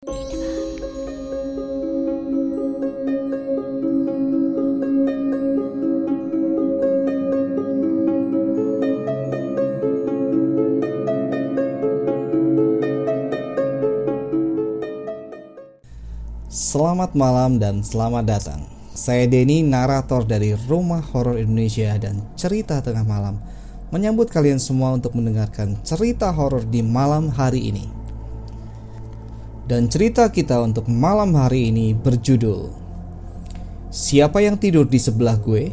Selamat malam dan selamat datang. Saya Denny, narator dari Rumah Horor Indonesia dan Cerita Tengah Malam, menyambut kalian semua untuk mendengarkan cerita horor di malam hari ini. Dan cerita kita untuk malam hari ini berjudul Siapa yang tidur di sebelah gue?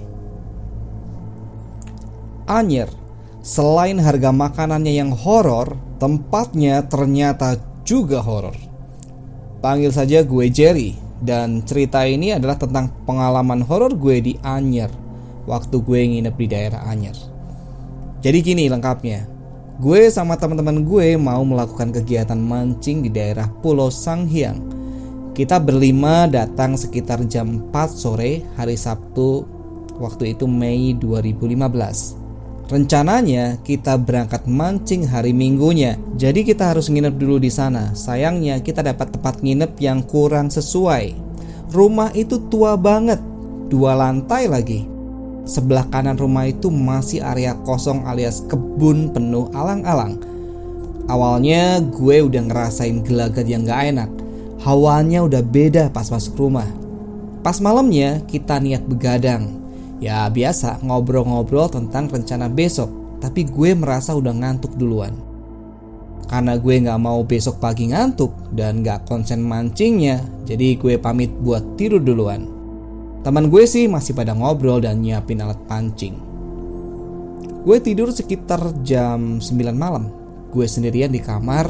Anyer, selain harga makanannya yang horor, tempatnya ternyata juga horor. Panggil saja gue Jerry dan cerita ini adalah tentang pengalaman horor gue di Anyer waktu gue nginep di daerah Anyer. Jadi gini lengkapnya. Gue sama teman-teman gue mau melakukan kegiatan mancing di daerah Pulau Sanghyang. Kita berlima datang sekitar jam 4 sore hari Sabtu waktu itu Mei 2015. Rencananya kita berangkat mancing hari Minggunya, jadi kita harus nginep dulu di sana. Sayangnya kita dapat tempat nginep yang kurang sesuai. Rumah itu tua banget, dua lantai lagi. Sebelah kanan rumah itu masih area kosong alias kebun penuh alang-alang. Awalnya gue udah ngerasain gelagat yang gak enak. Hawanya udah beda pas masuk rumah. Pas malamnya kita niat begadang. Ya biasa ngobrol-ngobrol tentang rencana besok Tapi gue merasa udah ngantuk duluan Karena gue gak mau besok pagi ngantuk Dan gak konsen mancingnya Jadi gue pamit buat tidur duluan Teman gue sih masih pada ngobrol dan nyiapin alat pancing Gue tidur sekitar jam 9 malam Gue sendirian di kamar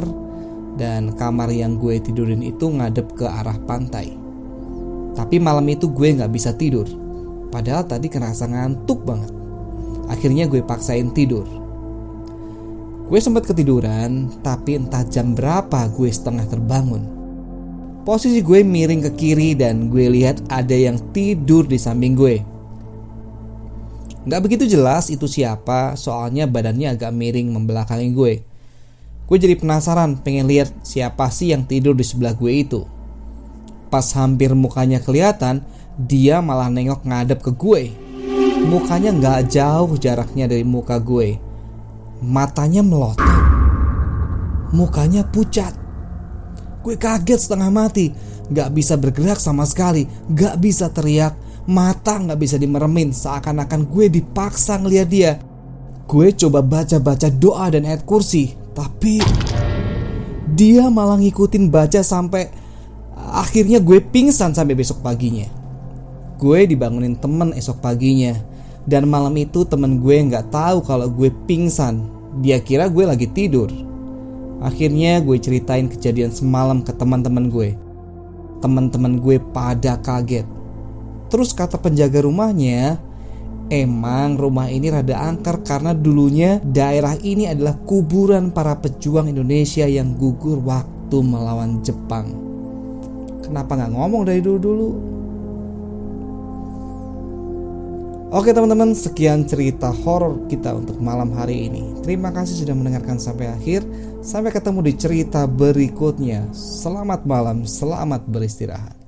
Dan kamar yang gue tidurin itu ngadep ke arah pantai Tapi malam itu gue gak bisa tidur Padahal tadi kerasa ngantuk banget. Akhirnya gue paksain tidur. Gue sempat ketiduran, tapi entah jam berapa gue setengah terbangun. Posisi gue miring ke kiri dan gue lihat ada yang tidur di samping gue. Gak begitu jelas itu siapa, soalnya badannya agak miring membelakangi gue. Gue jadi penasaran pengen lihat siapa sih yang tidur di sebelah gue itu. Pas hampir mukanya kelihatan, dia malah nengok ngadep ke gue. Mukanya nggak jauh jaraknya dari muka gue. Matanya melotot. Mukanya pucat. Gue kaget setengah mati. Gak bisa bergerak sama sekali. Gak bisa teriak. Mata gak bisa dimeremin seakan-akan gue dipaksa ngeliat dia. Gue coba baca-baca doa dan ayat kursi. Tapi dia malah ngikutin baca sampai akhirnya gue pingsan sampai besok paginya. Gue dibangunin temen esok paginya Dan malam itu temen gue nggak tahu kalau gue pingsan Dia kira gue lagi tidur Akhirnya gue ceritain kejadian semalam ke teman-teman gue Teman-teman gue pada kaget Terus kata penjaga rumahnya Emang rumah ini rada angker karena dulunya daerah ini adalah kuburan para pejuang Indonesia yang gugur waktu melawan Jepang. Kenapa nggak ngomong dari dulu-dulu? Oke teman-teman, sekian cerita horor kita untuk malam hari ini. Terima kasih sudah mendengarkan sampai akhir. Sampai ketemu di cerita berikutnya. Selamat malam, selamat beristirahat.